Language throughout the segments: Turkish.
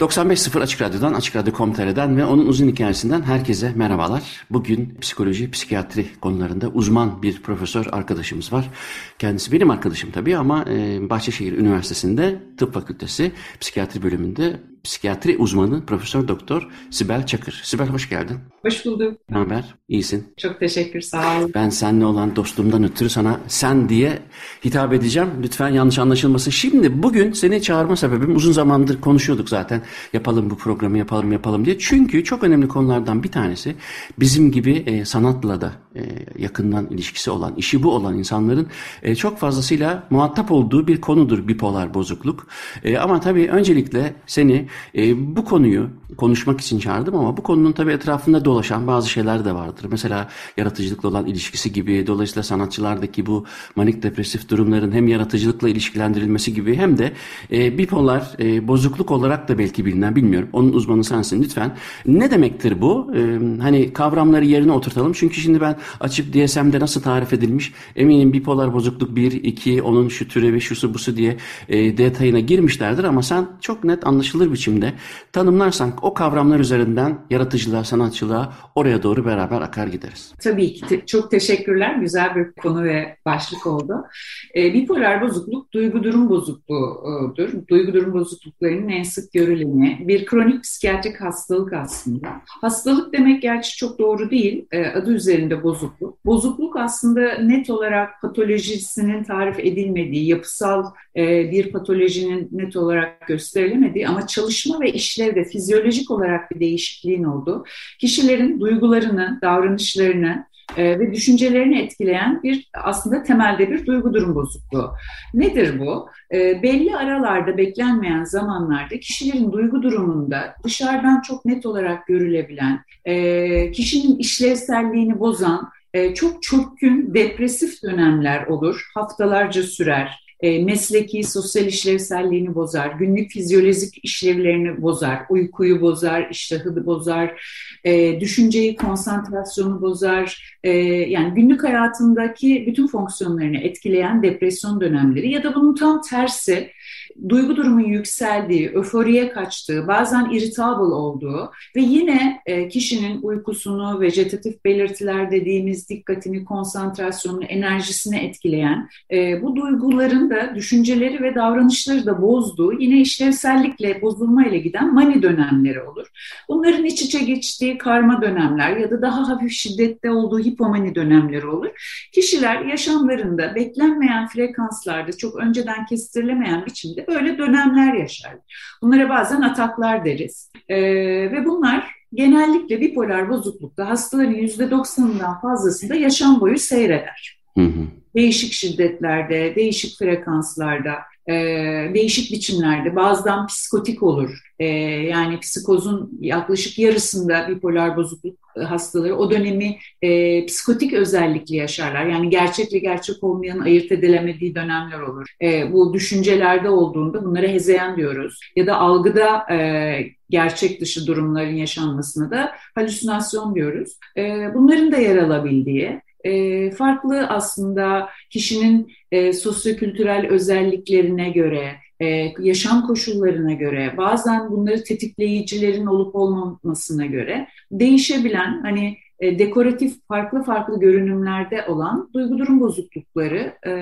...95.0 Açık Radyo'dan, Açık Radyo.com.tr'den ve onun uzun hikayesinden herkese merhabalar. Bugün psikoloji, psikiyatri konularında uzman bir profesör arkadaşımız var. Kendisi benim arkadaşım tabii ama Bahçeşehir Üniversitesi'nde Tıp Fakültesi Psikiyatri bölümünde psikiyatri uzmanı Profesör Doktor Sibel Çakır. Sibel hoş geldin. Hoş bulduk. Ne haber? İyisin. Çok teşekkür, sağ ol. Ben seninle olan dostluğumdan ötürü sana sen diye hitap edeceğim. Lütfen yanlış anlaşılmasın. Şimdi bugün seni çağırma sebebim uzun zamandır konuşuyorduk zaten. Yapalım bu programı yapalım yapalım diye. Çünkü çok önemli konulardan bir tanesi bizim gibi e, sanatla da e, yakından ilişkisi olan, işi bu olan insanların e, çok fazlasıyla muhatap olduğu bir konudur bipolar bozukluk. E, ama tabii öncelikle seni e, bu konuyu konuşmak için çağırdım ama bu konunun tabii etrafında dolaşan bazı şeyler de vardır. Mesela yaratıcılıkla olan ilişkisi gibi, dolayısıyla sanatçılardaki bu manik depresif durumların hem yaratıcılıkla ilişkilendirilmesi gibi hem de e, bipolar e, bozukluk olarak da belki bilinen bilmiyorum. Onun uzmanı sensin lütfen. Ne demektir bu? E, hani kavramları yerine oturtalım. Çünkü şimdi ben açıp DSM'de nasıl tarif edilmiş eminim bipolar bozukluk 1, 2, onun şu türevi, şusu busu diye e, detayına girmişlerdir ama sen çok net anlaşılır biçimde tanımlarsan o kavramlar üzerinden yaratıcılığa, sanatçılığa oraya doğru beraber akar gideriz. Tabii ki. Çok teşekkürler. Güzel bir konu ve başlık oldu. E, bipolar bozukluk duygu durum bozukluğudur. Duygu durum bozukluklarının en sık görüleni bir kronik psikiyatrik hastalık aslında. Hastalık demek gerçi çok doğru değil. E, adı üzerinde bozukluk. Bozukluk aslında net olarak patolojisinin tarif edilmediği, yapısal e, bir patolojinin net olarak gösterilemediği ama çalışma ve işlevde fizyolojik olarak bir değişikliğin olduğu, kişilerin duygularını, davranışlarını, e, ve düşüncelerini etkileyen bir aslında temelde bir duygu durum bozukluğu. Nedir bu? E, belli aralarda beklenmeyen zamanlarda kişilerin duygu durumunda dışarıdan çok net olarak görülebilen, e, kişinin işlevselliğini bozan, e, çok çökkün, depresif dönemler olur, haftalarca sürer e, mesleki, sosyal işlevselliğini bozar, günlük fizyolojik işlevlerini bozar, uykuyu bozar, iştahı bozar, e, düşünceyi, konsantrasyonu bozar. E, yani günlük hayatındaki bütün fonksiyonlarını etkileyen depresyon dönemleri ya da bunun tam tersi duygu durumun yükseldiği, öforiye kaçtığı, bazen irritable olduğu ve yine e, kişinin uykusunu, vejetatif belirtiler dediğimiz dikkatini, konsantrasyonunu, enerjisini etkileyen e, bu duyguların da düşünceleri ve davranışları da bozduğu, yine işlevsellikle, bozulmayla giden mani dönemleri olur. Bunların iç içe geçtiği karma dönemler ya da daha hafif şiddette olduğu hipomani dönemleri olur. Kişiler yaşamlarında beklenmeyen frekanslarda çok önceden kestirilemeyen biçimde böyle dönemler yaşar. Bunlara bazen ataklar deriz. Ee, ve bunlar genellikle bipolar bozuklukta hastaların %90'ından fazlasında yaşam boyu seyreder. Hı hı. Değişik şiddetlerde, değişik frekanslarda, e, değişik biçimlerde bazen psikotik olur. E, yani psikozun yaklaşık yarısında bipolar bozukluk hastaları o dönemi e, psikotik özellikli yaşarlar. Yani gerçekle gerçek olmayan ayırt edilemediği dönemler olur. E, bu düşüncelerde olduğunda bunlara hezeyan diyoruz. Ya da algıda e, gerçek dışı durumların yaşanmasına da halüsinasyon diyoruz. E, bunların da yer alabildiği e, farklı aslında kişinin e, sosyokültürel özelliklerine göre, e, yaşam koşullarına göre, bazen bunları tetikleyicilerin olup olmamasına göre değişebilen hani e, dekoratif farklı farklı görünümlerde olan duygu durum bozuklukları e,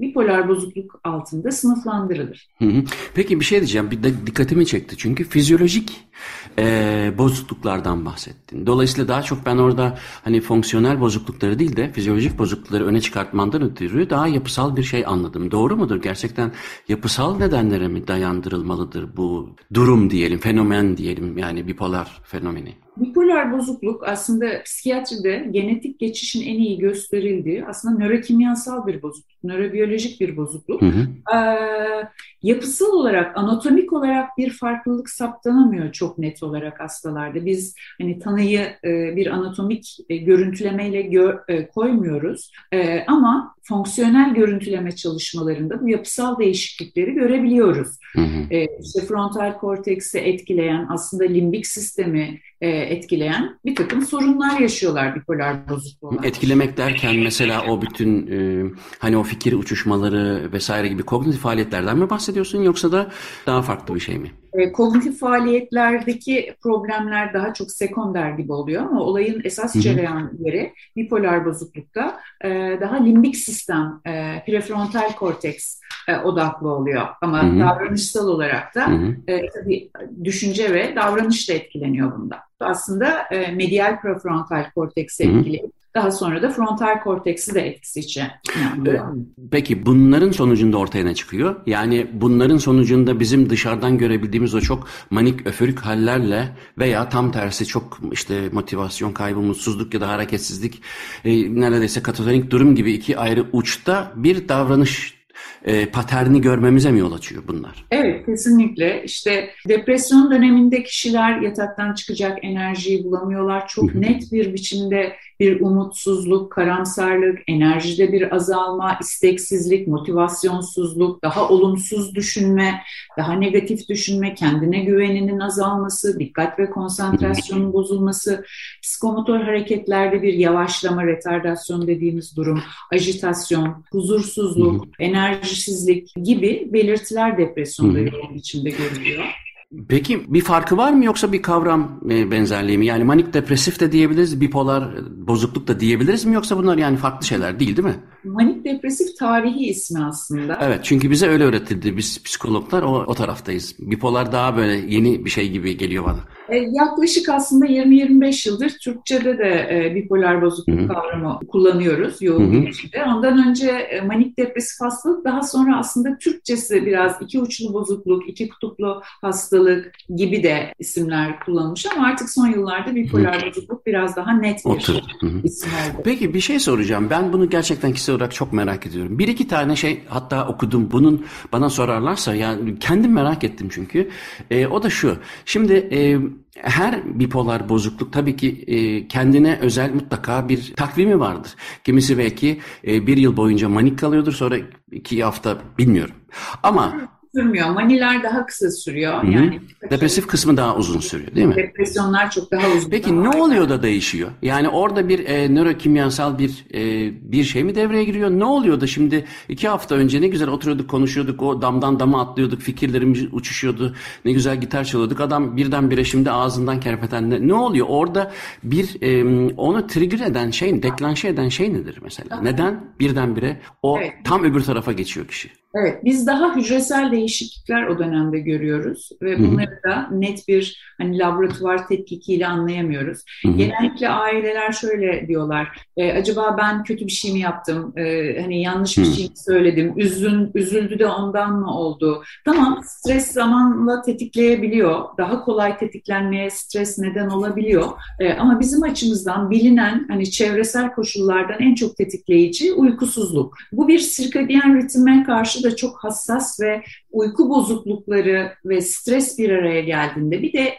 bipolar bozukluk altında sınıflandırılır. Hı hı. Peki bir şey diyeceğim. Bir de dikkatimi çekti. Çünkü fizyolojik e, bozukluklardan bahsettin. Dolayısıyla daha çok ben orada hani fonksiyonel bozuklukları değil de fizyolojik bozuklukları öne çıkartmandan ötürü daha yapısal bir şey anladım. Doğru mudur? Gerçekten yapısal nedenlere mi dayandırılmalıdır bu durum diyelim, fenomen diyelim yani bipolar fenomeni? Bipolar bozukluk aslında psikiyatride genetik geçişin en iyi gösterildiği aslında nörokimyasal bir bozukluk, nörobiyolojik bir bozukluk. Hı hı. Ee, yapısal olarak, anatomik olarak bir farklılık saptanamıyor çok net olarak hastalarda. Biz hani tanıyı e, bir anatomik e, görüntülemeyle gör, e, koymuyoruz e, ama fonksiyonel görüntüleme çalışmalarında bu yapısal değişiklikleri görebiliyoruz. Hı hı. E, işte frontal korteksi etkileyen aslında limbik sistemi e, etkileyen bir takım sorunlar yaşıyorlar bipolar bozukluğu. Etkilemek derken mesela o bütün e, hani o fikir uçuşmaları vesaire gibi kognitif faaliyetlerden mi bahsediyorsun yoksa da daha farklı bir şey mi? E, kognitif faaliyetlerdeki problemler daha çok sekonder gibi oluyor ama olayın esas cereyan yeri bipolar bozuklukta e, daha limbik sistem, e, prefrontal korteks odaklı oluyor. Ama hı hı. davranışsal olarak da tabii düşünce ve davranış da etkileniyor bunda. Aslında e, medial prefrontal korteksi etkili. Daha sonra da frontal korteksi de etkisi içe. Yani Peki bunların sonucunda ortaya ne çıkıyor? Yani bunların sonucunda bizim dışarıdan görebildiğimiz o çok manik öfürük hallerle veya tam tersi çok işte motivasyon kaybı, mutsuzluk ya da hareketsizlik e, neredeyse katatonik durum gibi iki ayrı uçta bir davranış e, paterni görmemize mi yol açıyor bunlar? Evet kesinlikle. İşte depresyon döneminde kişiler yataktan çıkacak enerjiyi bulamıyorlar. Çok net bir biçimde bir umutsuzluk, karamsarlık, enerjide bir azalma, isteksizlik, motivasyonsuzluk, daha olumsuz düşünme, daha negatif düşünme, kendine güveninin azalması, dikkat ve konsantrasyonun bozulması, psikomotor hareketlerde bir yavaşlama, retardasyon dediğimiz durum, ajitasyon, huzursuzluk, enerjisizlik gibi belirtiler depresyonda yoğun biçimde görülüyor. Peki bir farkı var mı yoksa bir kavram e, benzerliği mi? Yani manik depresif de diyebiliriz, bipolar bozukluk da diyebiliriz mi yoksa bunlar yani farklı şeyler değil değil mi? Manik depresif tarihi ismi aslında. Evet çünkü bize öyle öğretildi. Biz psikologlar o, o taraftayız. Bipolar daha böyle yeni bir şey gibi geliyor bana. E, yaklaşık aslında 20-25 yıldır Türkçe'de de e, bipolar bozukluk Hı-hı. kavramı kullanıyoruz yoğun bir biçimde. Ondan önce e, manik depresif hastalık daha sonra aslında Türkçesi biraz iki uçlu bozukluk, iki kutuplu hastalık gibi de isimler kullanılmış ama artık son yıllarda bipolar bozukluk biraz daha net bir Otur. isim oldu. Peki bir şey soracağım. Ben bunu gerçekten kişisel olarak çok merak ediyorum. Bir iki tane şey hatta okudum. Bunun bana sorarlarsa yani kendim merak ettim çünkü. E, o da şu. Şimdi e, her bipolar bozukluk tabii ki e, kendine özel mutlaka bir takvimi vardır. Kimisi belki e, bir yıl boyunca manik kalıyordur sonra iki hafta bilmiyorum. Ama sürmüyor. Maniler daha kısa sürüyor. Hı-hı. Yani depresif kısmı daha uzun sürüyor değil mi? Depresyonlar çok daha uzun. Peki ne oluyor da değişiyor? Yani orada bir e, nörokimyasal bir e, bir şey mi devreye giriyor? Ne oluyor da şimdi iki hafta önce ne güzel oturuyorduk konuşuyorduk o damdan dama atlıyorduk fikirlerimiz uçuşuyordu ne güzel gitar çalıyorduk adam birdenbire şimdi ağzından kerpeten ne, ne oluyor? Orada bir e, onu trigger eden şey deklanşe eden şey nedir mesela? Neden birdenbire o evet. tam öbür tarafa geçiyor kişi? Evet, biz daha hücresel değişiklikler o dönemde görüyoruz ve bunları da net bir hani laboratuvar tetkikiyle anlayamıyoruz. Hı hı. Genellikle aileler şöyle diyorlar, e, acaba ben kötü bir şey mi yaptım, e, hani yanlış bir hı. şey mi söyledim, üzün, üzüldü de ondan mı oldu? Tamam, stres zamanla tetikleyebiliyor, daha kolay tetiklenmeye stres neden olabiliyor e, ama bizim açımızdan bilinen hani çevresel koşullardan en çok tetikleyici uykusuzluk. Bu bir sirkadiyen ritme karşı da çok hassas ve uyku bozuklukları ve stres bir araya geldiğinde bir de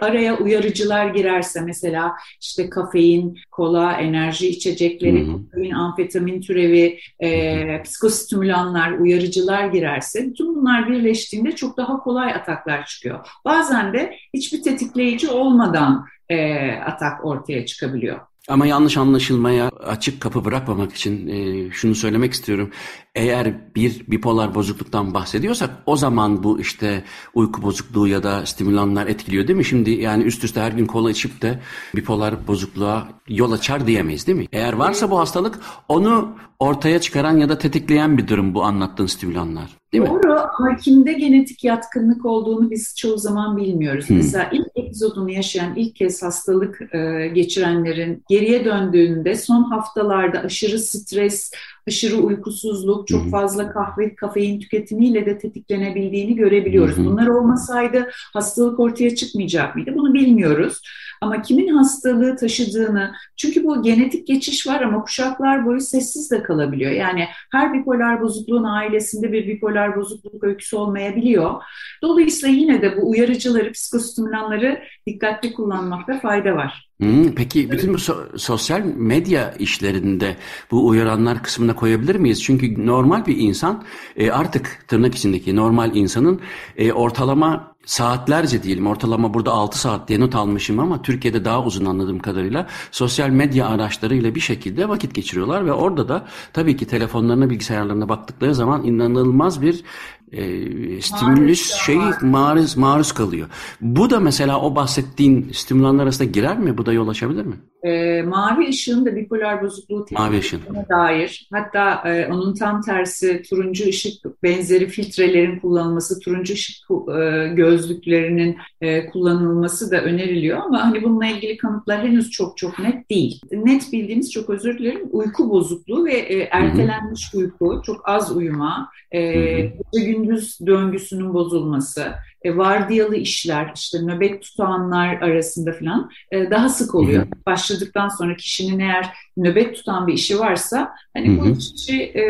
araya uyarıcılar girerse mesela işte kafein, kola, enerji içecekleri, kofein, amfetamin türevi, e, psikostimülanlar, uyarıcılar girerse bütün bunlar birleştiğinde çok daha kolay ataklar çıkıyor. Bazen de hiçbir tetikleyici olmadan e, atak ortaya çıkabiliyor. Ama yanlış anlaşılmaya açık kapı bırakmamak için e, şunu söylemek istiyorum. Eğer bir bipolar bozukluktan bahsediyorsak o zaman bu işte uyku bozukluğu ya da stimülanlar etkiliyor değil mi? Şimdi yani üst üste her gün kola içip de bipolar bozukluğa yol açar diyemeyiz değil mi? Eğer varsa bu hastalık onu ortaya çıkaran ya da tetikleyen bir durum bu anlattığın stimülanlar. Değil Doğru mi? ama kimde genetik yatkınlık olduğunu biz çoğu zaman bilmiyoruz. Hmm. Mesela ilk epizodunu yaşayan, ilk kez hastalık e, geçirenlerin geriye döndüğünde son haftalarda aşırı stres, aşırı uykusuzluk, çok hmm. fazla kahve, kafein tüketimiyle de tetiklenebildiğini görebiliyoruz. Hmm. Bunlar olmasaydı hastalık ortaya çıkmayacak mıydı? Bunu bilmiyoruz. Ama kimin hastalığı taşıdığını, çünkü bu genetik geçiş var ama kuşaklar boyu sessiz de kalabiliyor. Yani her bipolar bozukluğun ailesinde bir bipolar bozukluk öyküsü olmayabiliyor. Dolayısıyla yine de bu uyarıcıları, psikostimülanları dikkatli kullanmakta fayda var. Hmm, peki bütün bu so- sosyal medya işlerinde bu uyaranlar kısmına koyabilir miyiz? Çünkü normal bir insan e, artık tırnak içindeki normal insanın e, ortalama saatlerce diyelim ortalama burada 6 saat diye not almışım ama Türkiye'de daha uzun anladığım kadarıyla sosyal medya araçlarıyla bir şekilde vakit geçiriyorlar ve orada da tabii ki telefonlarına bilgisayarlarına baktıkları zaman inanılmaz bir e, stimülüs şeyi maruz maruz kalıyor. Bu da mesela o bahsettiğin stimülanlar arasında girer mi? Bu da yol açabilir mi? E, mavi ışığın da bipolar bozukluğu tetiklemesine dair hatta e, onun tam tersi turuncu ışık benzeri filtrelerin kullanılması, turuncu ışık e, gözlüklerinin e, kullanılması da öneriliyor ama hani bununla ilgili kanıtlar henüz çok çok net değil. Net bildiğimiz çok özür dilerim uyku bozukluğu ve e, ertelenmiş Hı-hı. uyku, çok az uyuma, e, gece gündüz döngüsünün bozulması, e, vardiyalı işler, işte nöbet tutanlar arasında falan e, daha sık oluyor. Hı hı. Başladıktan sonra kişinin eğer nöbet tutan bir işi varsa hani hı hı. bu işi e,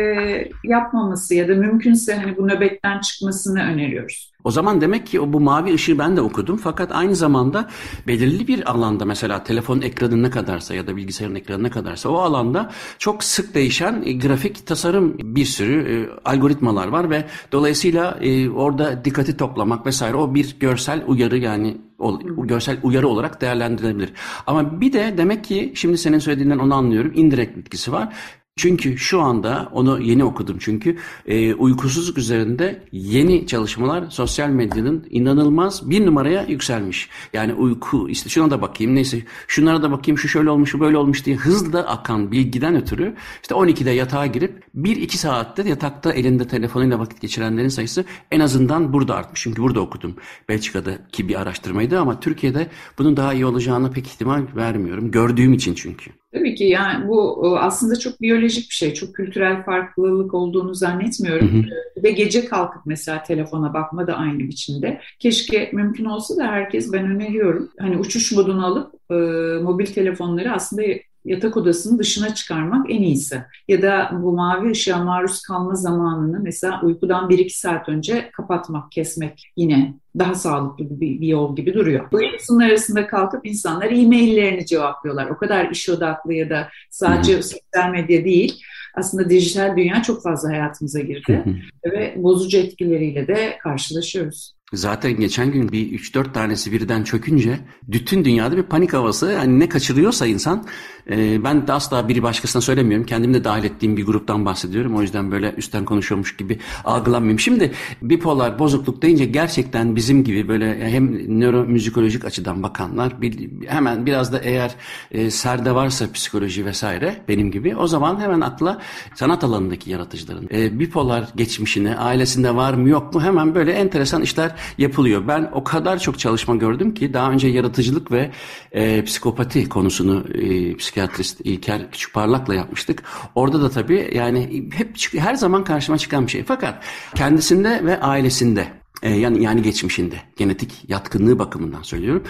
yapmaması ya da mümkünse hani bu nöbetten çıkmasını öneriyoruz. O zaman demek ki bu mavi ışığı ben de okudum fakat aynı zamanda belirli bir alanda mesela telefon ekranı ne kadarsa ya da bilgisayarın ekranı ne kadarsa o alanda çok sık değişen e, grafik tasarım bir sürü e, algoritmalar var ve dolayısıyla e, orada dikkati toplamak vesaire o bir görsel uyarı yani o, görsel uyarı olarak değerlendirilebilir. Ama bir de demek ki şimdi senin söylediğinden onu anlıyorum. indirekt etkisi var. Çünkü şu anda onu yeni okudum çünkü e, uykusuzluk üzerinde yeni çalışmalar sosyal medyanın inanılmaz bir numaraya yükselmiş. Yani uyku işte şuna da bakayım neyse şunlara da bakayım şu şöyle olmuş şu böyle olmuş diye hızlı akan bilgiden ötürü işte 12'de yatağa girip 1-2 saatte yatakta elinde telefonuyla vakit geçirenlerin sayısı en azından burada artmış. Çünkü burada okudum Belçika'daki bir araştırmaydı ama Türkiye'de bunun daha iyi olacağını pek ihtimal vermiyorum. Gördüğüm için çünkü. Tabii ki yani bu e, aslında çok biyolojik bir şey. Çok kültürel farklılık olduğunu zannetmiyorum. Hı hı. Ve gece kalkıp mesela telefona bakma da aynı biçimde. Keşke mümkün olsa da herkes ben öneriyorum. Hani uçuş modunu alıp e, mobil telefonları aslında yatak odasının dışına çıkarmak en iyisi. Ya da bu mavi ışığa maruz kalma zamanını mesela uykudan 1-2 saat önce kapatmak, kesmek yine daha sağlıklı bir, bir yol gibi duruyor. Bu ikisinin arasında kalkıp insanlar e-maillerini cevaplıyorlar. O kadar iş odaklı ya da sadece sosyal medya değil. Aslında dijital dünya çok fazla hayatımıza girdi ve bozucu etkileriyle de karşılaşıyoruz. Zaten geçen gün bir 3-4 tanesi birden çökünce bütün dünyada bir panik havası. Yani ne kaçırıyorsa insan e, ben de asla biri başkasına söylemiyorum. Kendim de dahil ettiğim bir gruptan bahsediyorum. O yüzden böyle üstten konuşuyormuş gibi algılanmayayım. Şimdi bipolar bozukluk deyince gerçekten bizim gibi böyle hem nöromüzikolojik açıdan bakanlar hemen biraz da eğer e, serde varsa psikoloji vesaire benim gibi o zaman hemen akla sanat alanındaki yaratıcıların e, bipolar geçmişini ailesinde var mı yok mu hemen böyle enteresan işler yapılıyor. Ben o kadar çok çalışma gördüm ki daha önce yaratıcılık ve e, psikopati konusunu e, psikiyatrist İlker Küçükparlak'la yapmıştık. Orada da tabii yani hep her zaman karşıma çıkan bir şey. Fakat kendisinde ve ailesinde e, yani yani geçmişinde genetik yatkınlığı bakımından söylüyorum.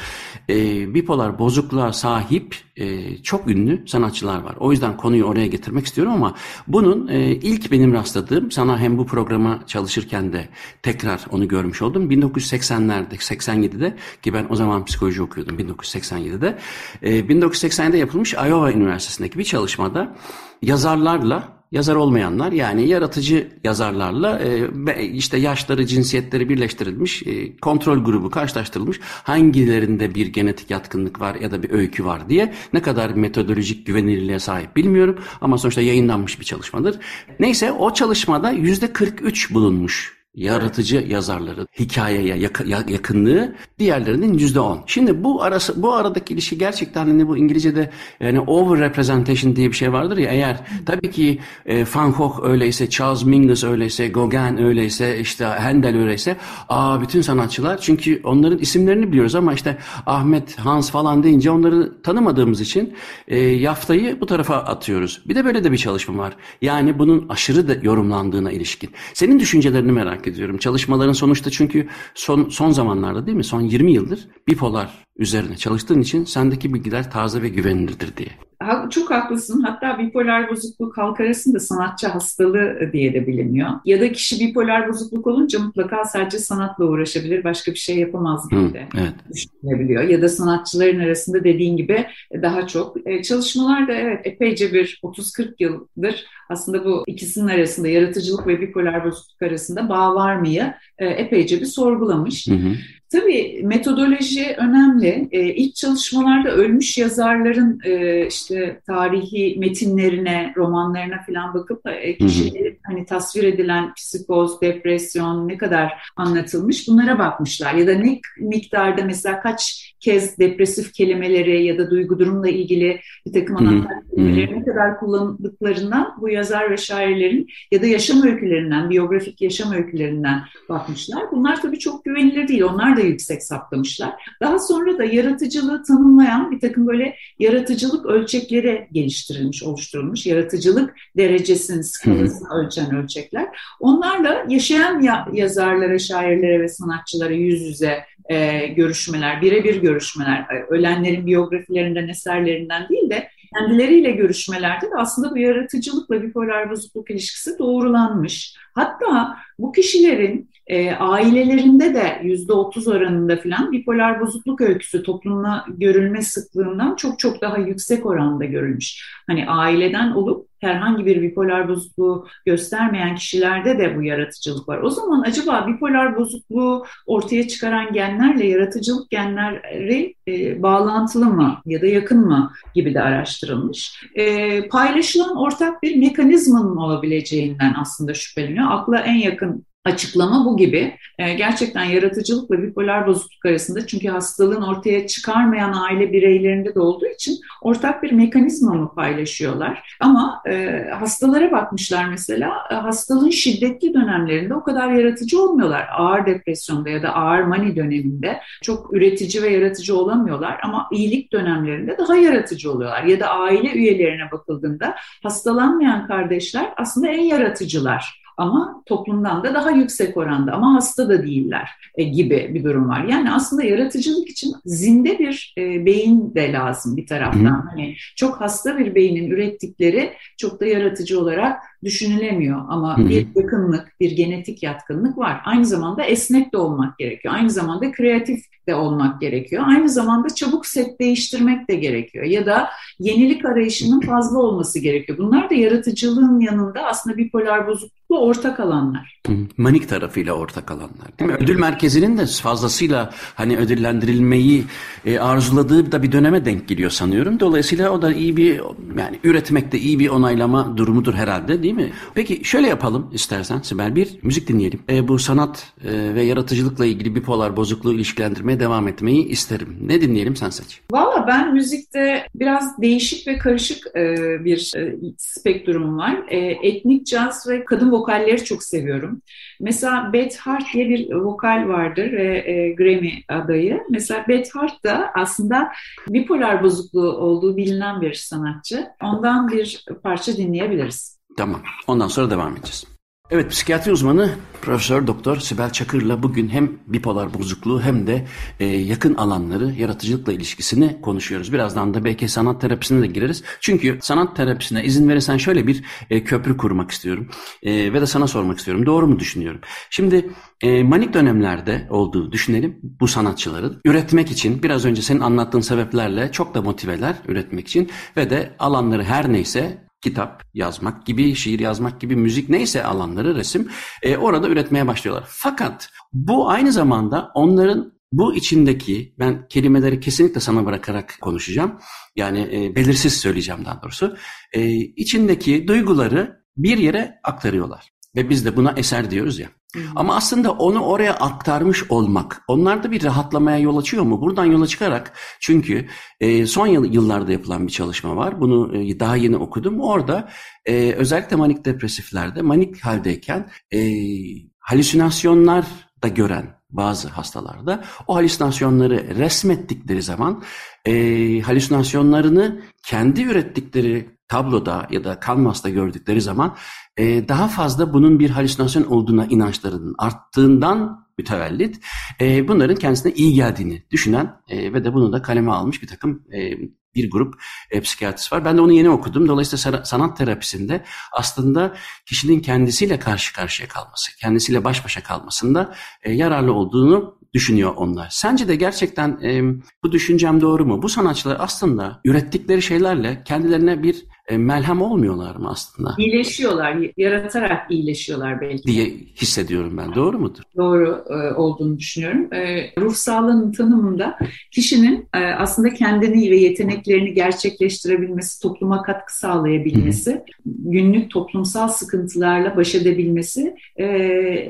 E, bipolar bozukluğa sahip e, çok ünlü sanatçılar var. O yüzden konuyu oraya getirmek istiyorum ama bunun e, ilk benim rastladığım sana hem bu programa çalışırken de tekrar onu görmüş oldum. 1980'lerde 87'de ki ben o zaman psikoloji okuyordum 1987'de. E, 1987'de yapılmış Iowa Üniversitesi'ndeki bir çalışmada yazarlarla yazar olmayanlar yani yaratıcı yazarlarla e, işte yaşları, cinsiyetleri birleştirilmiş, e, kontrol grubu karşılaştırılmış. Hangilerinde bir genetik yatkınlık var ya da bir öykü var diye ne kadar metodolojik güvenilirliğe sahip bilmiyorum ama sonuçta yayınlanmış bir çalışmadır. Neyse o çalışmada yüzde 43 bulunmuş yaratıcı yazarları hikayeye yakınlığı diğerlerinin yüzde on. Şimdi bu arası bu aradaki ilişki gerçekten hani bu İngilizce'de yani over representation diye bir şey vardır ya eğer tabii ki e, Van Gogh öyleyse, Charles Mingus öyleyse, Gauguin öyleyse, işte Handel öyleyse, aa bütün sanatçılar çünkü onların isimlerini biliyoruz ama işte Ahmet, Hans falan deyince onları tanımadığımız için e, yaftayı bu tarafa atıyoruz. Bir de böyle de bir çalışma var. Yani bunun aşırı da yorumlandığına ilişkin. Senin düşüncelerini merak ediyorum. Çalışmaların sonuçta çünkü son son zamanlarda değil mi? Son 20 yıldır bipolar üzerine çalıştığın için sendeki bilgiler taze ve güvenilirdir diye. Çok haklısın. Hatta bipolar bozukluk halk arasında sanatçı hastalığı diye de biliniyor. Ya da kişi bipolar bozukluk olunca mutlaka sadece sanatla uğraşabilir, başka bir şey yapamaz gibi de evet. düşünülebiliyor. Ya da sanatçıların arasında dediğin gibi daha çok. E, çalışmalarda evet epeyce bir 30-40 yıldır aslında bu ikisinin arasında yaratıcılık ve bipolar bozukluk arasında bağ var mıyı e, epeyce bir sorgulamış. Hı hı. Tabii metodoloji önemli. E, ilk çalışmalarda ölmüş yazarların e, işte tarihi metinlerine, romanlarına falan bakıp e, kişilerin hani tasvir edilen psikoz, depresyon ne kadar anlatılmış bunlara bakmışlar. Ya da ne miktarda mesela kaç kez depresif kelimeleri ya da duygu durumla ilgili bir takım anahtar kelimeleri ne kadar kullandıklarından bu yazar ve şairlerin ya da yaşam öykülerinden, biyografik yaşam öykülerinden bakmışlar. Bunlar tabii çok güvenilir değil. Onlar da yüksek saptamışlar. Daha sonra da yaratıcılığı tanımlayan bir takım böyle yaratıcılık ölçekleri geliştirilmiş, oluşturulmuş. Yaratıcılık derecesinin skalasını ölçen ölçekler. Onlarla yaşayan yazarlara, şairlere ve sanatçılara yüz yüze e, görüşmeler, birebir görüşmeler, e, ölenlerin biyografilerinden, eserlerinden değil de kendileriyle görüşmelerde de aslında bu yaratıcılıkla bipolar bozukluk ilişkisi doğrulanmış. Hatta bu kişilerin e, ailelerinde de yüzde otuz oranında falan bipolar bozukluk öyküsü toplumda görülme sıklığından çok çok daha yüksek oranda görülmüş. Hani aileden olup herhangi bir bipolar bozukluğu göstermeyen kişilerde de bu yaratıcılık var. O zaman acaba bipolar bozukluğu ortaya çıkaran genlerle yaratıcılık genleri e, bağlantılı mı ya da yakın mı gibi de araştırılmış. E, paylaşılan ortak bir mekanizmanın olabileceğinden aslında şüpheleniyor. Akla en yakın açıklama bu gibi. E, gerçekten yaratıcılıkla bipolar bozukluk arasında çünkü hastalığın ortaya çıkarmayan aile bireylerinde de olduğu için ortak bir mekanizma mı paylaşıyorlar. Ama e, hastalara bakmışlar mesela e, hastalığın şiddetli dönemlerinde o kadar yaratıcı olmuyorlar. Ağır depresyonda ya da ağır mani döneminde çok üretici ve yaratıcı olamıyorlar ama iyilik dönemlerinde daha yaratıcı oluyorlar. Ya da aile üyelerine bakıldığında hastalanmayan kardeşler aslında en yaratıcılar ama toplumdan da daha yüksek oranda ama hasta da değiller e, gibi bir durum var. Yani aslında yaratıcılık için zinde bir e, beyin de lazım bir taraftan. Hı. Hani çok hasta bir beynin ürettikleri çok da yaratıcı olarak düşünülemiyor ama Hı. bir yakınlık, bir genetik yatkınlık var. Aynı zamanda esnek de olmak gerekiyor. Aynı zamanda kreatif de olmak gerekiyor. Aynı zamanda çabuk set değiştirmek de gerekiyor. Ya da yenilik arayışının fazla olması gerekiyor. Bunlar da yaratıcılığın yanında aslında bipolar bozuklukla ortak alanlar. Manik tarafıyla ortak alanlar. Değil mi? Ödül merkezinin de fazlasıyla hani ödüllendirilmeyi e, arzuladığı da bir döneme denk geliyor sanıyorum. Dolayısıyla o da iyi bir yani üretmekte iyi bir onaylama durumudur herhalde değil mi? Peki şöyle yapalım istersen Sibel bir müzik dinleyelim. E, bu sanat e, ve yaratıcılıkla ilgili bipolar bozukluğu ilişkilendirmeye devam etmeyi isterim. Ne dinleyelim sen seç. Valla ben müzikte biraz değişik ve karışık e, bir e, spektrum var. E, etnik caz ve kadın vokalleri çok seviyorum. Mesela Beth Hart diye bir vokal vardır ve e, Grammy adayı. Mesela Beth Hart da aslında bipolar bozukluğu olduğu bilinen bir sanatçı. Ondan bir parça dinleyebiliriz. Tamam. Ondan sonra devam edeceğiz. Evet, psikiyatri uzmanı Profesör Doktor Sibel Çakır'la bugün hem bipolar bozukluğu hem de e, yakın alanları, yaratıcılıkla ilişkisini konuşuyoruz. Birazdan da belki sanat terapisine de gireriz. Çünkü sanat terapisine izin verirsen şöyle bir e, köprü kurmak istiyorum. E, ve de sana sormak istiyorum. Doğru mu düşünüyorum? Şimdi e, manik dönemlerde olduğu düşünelim bu sanatçıların. Üretmek için biraz önce senin anlattığın sebeplerle çok da motiveler üretmek için ve de alanları her neyse kitap yazmak gibi, şiir yazmak gibi, müzik neyse alanları resim e, orada üretmeye başlıyorlar. Fakat bu aynı zamanda onların bu içindeki ben kelimeleri kesinlikle sana bırakarak konuşacağım. Yani e, belirsiz söyleyeceğim daha doğrusu. E, içindeki duyguları bir yere aktarıyorlar. Ve biz de buna eser diyoruz ya. Ama aslında onu oraya aktarmış olmak, onlarda bir rahatlamaya yol açıyor mu? Buradan yola çıkarak çünkü e, son yıllarda yapılan bir çalışma var. Bunu e, daha yeni okudum. Orada e, özellikle manik depresiflerde manik haldeyken e, halüsinasyonlar da gören bazı hastalarda o halüsinasyonları resmettikleri zaman e, halüsinasyonlarını kendi ürettikleri tabloda ya da kanvasta gördükleri zaman e, daha fazla bunun bir halüsinasyon olduğuna inançlarının arttığından mütevellit e, bunların kendisine iyi geldiğini düşünen e, ve de bunu da kaleme almış bir takım e, bir grup e, psikiyatrist var. Ben de onu yeni okudum. Dolayısıyla sanat terapisinde aslında kişinin kendisiyle karşı karşıya kalması, kendisiyle baş başa kalmasında e, yararlı olduğunu düşünüyor onlar. Sence de gerçekten e, bu düşüncem doğru mu? Bu sanatçılar aslında ürettikleri şeylerle kendilerine bir e, melhem olmuyorlar mı aslında? İyileşiyorlar, yaratarak iyileşiyorlar belki. Diye hissediyorum ben. Doğru mudur? Doğru e, olduğunu düşünüyorum. E, ruh sağlığının tanımında kişinin e, aslında kendini ve yeteneklerini gerçekleştirebilmesi, topluma katkı sağlayabilmesi, Hı. günlük toplumsal sıkıntılarla baş edebilmesi e,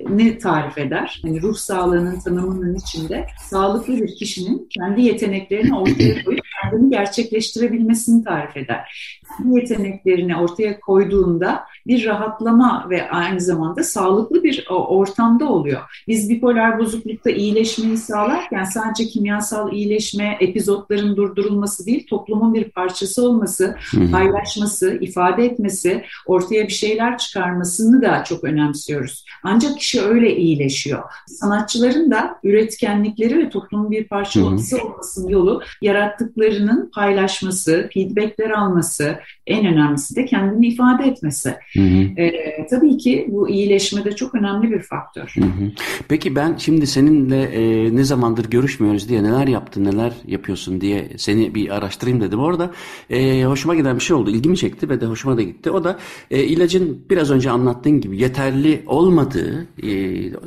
ne tarif eder? Yani ruh sağlığının tanımının içinde sağlıklı bir kişinin kendi yeteneklerini ortaya koyup kendini gerçekleştirebilmesini tarif eder yeteneklerini ortaya koyduğunda bir rahatlama ve aynı zamanda sağlıklı bir ortamda oluyor. Biz bipolar bozuklukta iyileşmeyi sağlarken sadece kimyasal iyileşme, epizotların durdurulması değil, toplumun bir parçası olması, paylaşması, ifade etmesi, ortaya bir şeyler çıkarmasını da çok önemsiyoruz. Ancak kişi öyle iyileşiyor. Sanatçıların da üretkenlikleri ve toplumun bir parçası olmasının yolu yarattıklarının paylaşması, feedbackler alması, en önemlisi de kendini ifade etmesi. Hı hı. E, tabii ki bu iyileşmede çok önemli bir faktör. Hı hı. Peki ben şimdi seninle e, ne zamandır görüşmüyoruz diye neler yaptın, neler yapıyorsun diye seni bir araştırayım dedim. Orada e, hoşuma giden bir şey oldu, ilgimi çekti ve de hoşuma da gitti. O da e, ilacın biraz önce anlattığın gibi yeterli olmadığı, e,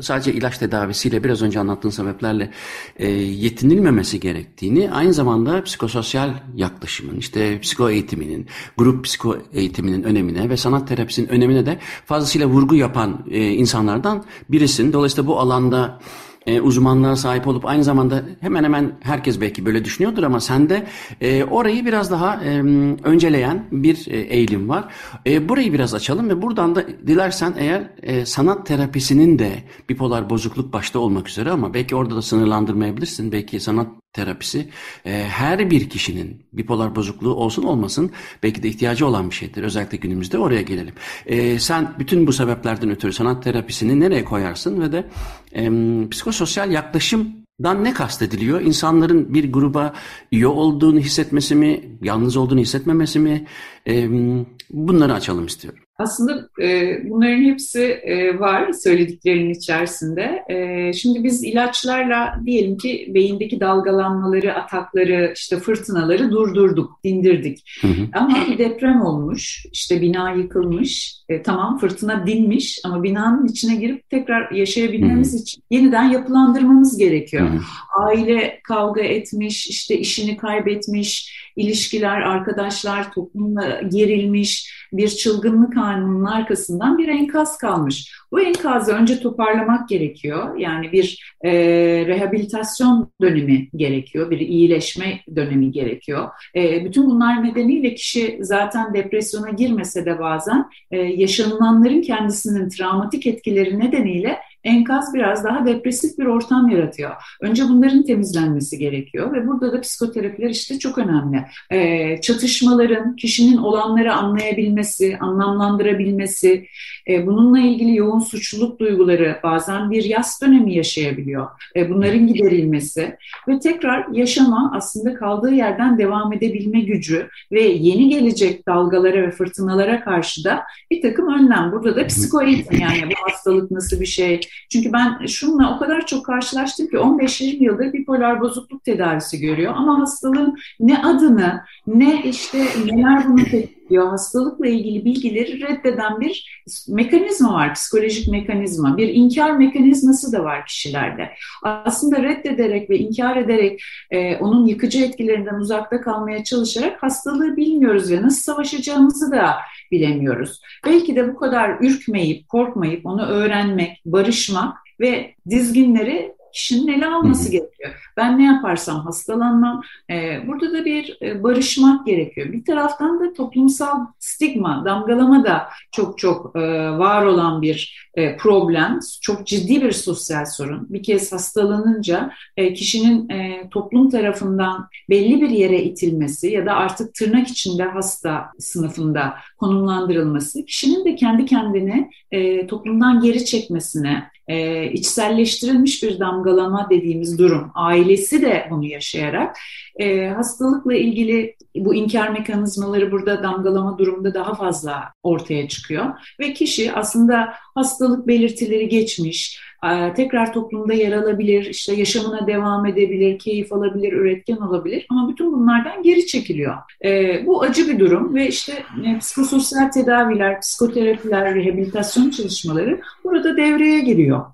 sadece ilaç tedavisiyle biraz önce anlattığın sebeplerle e, yetinilmemesi gerektiğini, aynı zamanda psikososyal yaklaşımın, işte psiko eğitiminin, grup psiko eğitiminin önemine ve sanat terapisinin önemine de fazlasıyla vurgu yapan e, insanlardan birisin. Dolayısıyla bu alanda e, uzmanlığa sahip olup aynı zamanda hemen hemen herkes belki böyle düşünüyordur ama sende e, orayı biraz daha e, önceleyen bir e, eğilim var. E, burayı biraz açalım ve buradan da dilersen eğer e, sanat terapisinin de bipolar bozukluk başta olmak üzere ama belki orada da sınırlandırmayabilirsin. Belki sanat terapisi e, her bir kişinin bipolar bozukluğu olsun olmasın belki de ihtiyacı olan bir şeydir. Özellikle günümüzde oraya gelelim. E, sen bütün bu sebeplerden ötürü sanat terapisini nereye koyarsın ve de e, psikososyal yaklaşımdan ne kastediliyor? İnsanların bir gruba üye olduğunu hissetmesi mi, yalnız olduğunu hissetmemesi mi? E, bunları açalım istiyorum. Aslında e, bunların hepsi e, var söylediklerinin içerisinde. E, şimdi biz ilaçlarla diyelim ki beyindeki dalgalanmaları, atakları, işte fırtınaları durdurduk, dindirdik. Hı hı. Ama bir deprem olmuş, işte bina yıkılmış, e, tamam fırtına dinmiş ama binanın içine girip tekrar yaşayabilmemiz hı hı. için yeniden yapılandırmamız gerekiyor. Hı hı. Aile kavga etmiş, işte işini kaybetmiş, ilişkiler, arkadaşlar toplumla gerilmiş, bir çılgınlık halinin arkasından bir enkaz kalmış. Bu enkazı önce toparlamak gerekiyor. Yani bir e, rehabilitasyon dönemi gerekiyor, bir iyileşme dönemi gerekiyor. E, bütün bunlar nedeniyle kişi zaten depresyona girmese de bazen e, yaşanılanların kendisinin travmatik etkileri nedeniyle enkaz biraz daha depresif bir ortam yaratıyor. Önce bunların temizlenmesi gerekiyor ve burada da psikoterapiler işte çok önemli. E, çatışmaların, kişinin olanları anlayabilmesi, anlamlandırabilmesi, e, bununla ilgili yoğun suçluluk duyguları bazen bir yas dönemi yaşayabiliyor. E, bunların giderilmesi ve tekrar yaşama aslında kaldığı yerden devam edebilme gücü ve yeni gelecek dalgalara ve fırtınalara karşı da bir takım önlem. Burada da psikoeğitim yani bu hastalık nasıl bir şey, çünkü ben şununla o kadar çok karşılaştım ki 15-20 yıldır bipolar bozukluk tedavisi görüyor. Ama hastalığın ne adını ne işte neler bunu diyor hastalıkla ilgili bilgileri reddeden bir mekanizma var, psikolojik mekanizma. Bir inkar mekanizması da var kişilerde. Aslında reddederek ve inkar ederek e, onun yıkıcı etkilerinden uzakta kalmaya çalışarak hastalığı bilmiyoruz ve nasıl savaşacağımızı da bilemiyoruz. Belki de bu kadar ürkmeyip, korkmayıp onu öğrenmek, barışmak ve dizginleri kişinin ele alması gerekiyor. Ben ne yaparsam hastalanmam. Ee, burada da bir e, barışmak gerekiyor. Bir taraftan da toplumsal stigma, damgalama da çok çok e, var olan bir e, problem. Çok ciddi bir sosyal sorun. Bir kez hastalanınca kişinin toplum tarafından belli bir yere itilmesi ya da artık tırnak içinde hasta sınıfında konumlandırılması kişinin de kendi kendini toplumdan geri çekmesine, e, içselleştirilmiş bir damgalama dediğimiz durum. Ailesi de bunu yaşayarak e, hastalıkla ilgili bu inkar mekanizmaları burada damgalama durumunda daha fazla ortaya çıkıyor. Ve kişi aslında hastalık belirtileri geçmiş, e, tekrar toplumda yer alabilir, işte yaşamına devam edebilir, keyif alabilir, üretken olabilir ama bütün bunlardan geri çekiliyor. E, bu acı bir durum ve işte e, psikososyal tedaviler, psikoterapiler, rehabilitasyon çalışmaları burada devreye giriyor.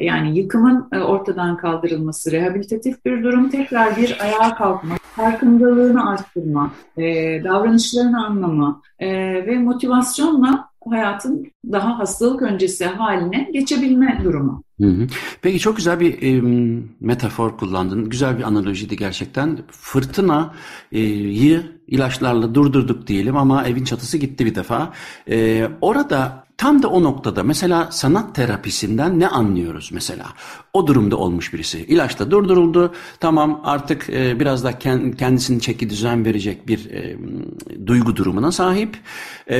Yani yıkımın ortadan kaldırılması, rehabilitatif bir durum, tekrar bir ayağa kalkma, farkındalığını arttırma, davranışlarını anlama ve motivasyonla hayatın daha hastalık öncesi haline geçebilme durumu. Hı hı. Peki çok güzel bir e, metafor kullandın. Güzel bir analojiydi gerçekten. Fırtınayı ilaçlarla durdurduk diyelim ama evin çatısı gitti bir defa. E, orada Tam da o noktada mesela sanat terapisinden ne anlıyoruz mesela? O durumda olmuş birisi. İlaç da durduruldu. Tamam artık e, biraz da kendisini çeki düzen verecek bir e, duygu durumuna sahip. E,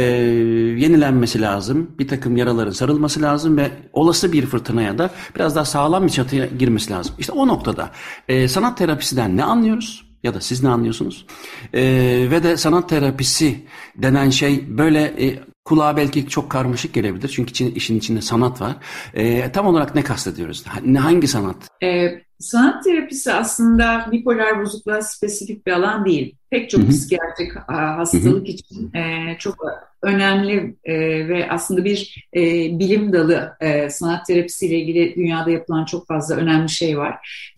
yenilenmesi lazım. Bir takım yaraların sarılması lazım ve olası bir fırtınaya da biraz daha sağlam bir çatıya girmesi lazım. İşte o noktada e, sanat terapisinden ne anlıyoruz? ya da siz ne anlıyorsunuz? Ee, ve de sanat terapisi denen şey böyle e, Kulağa belki çok karmaşık gelebilir çünkü işin içinde sanat var. E, tam olarak ne kastediyoruz? Hangi sanat? E, sanat terapisi aslında bipolar bozukluğa spesifik bir alan değil. Pek çok psikiyatrik hastalık hı hı. için e, çok önemli e, ve aslında bir e, bilim dalı e, sanat terapisiyle ilgili dünyada yapılan çok fazla önemli şey var.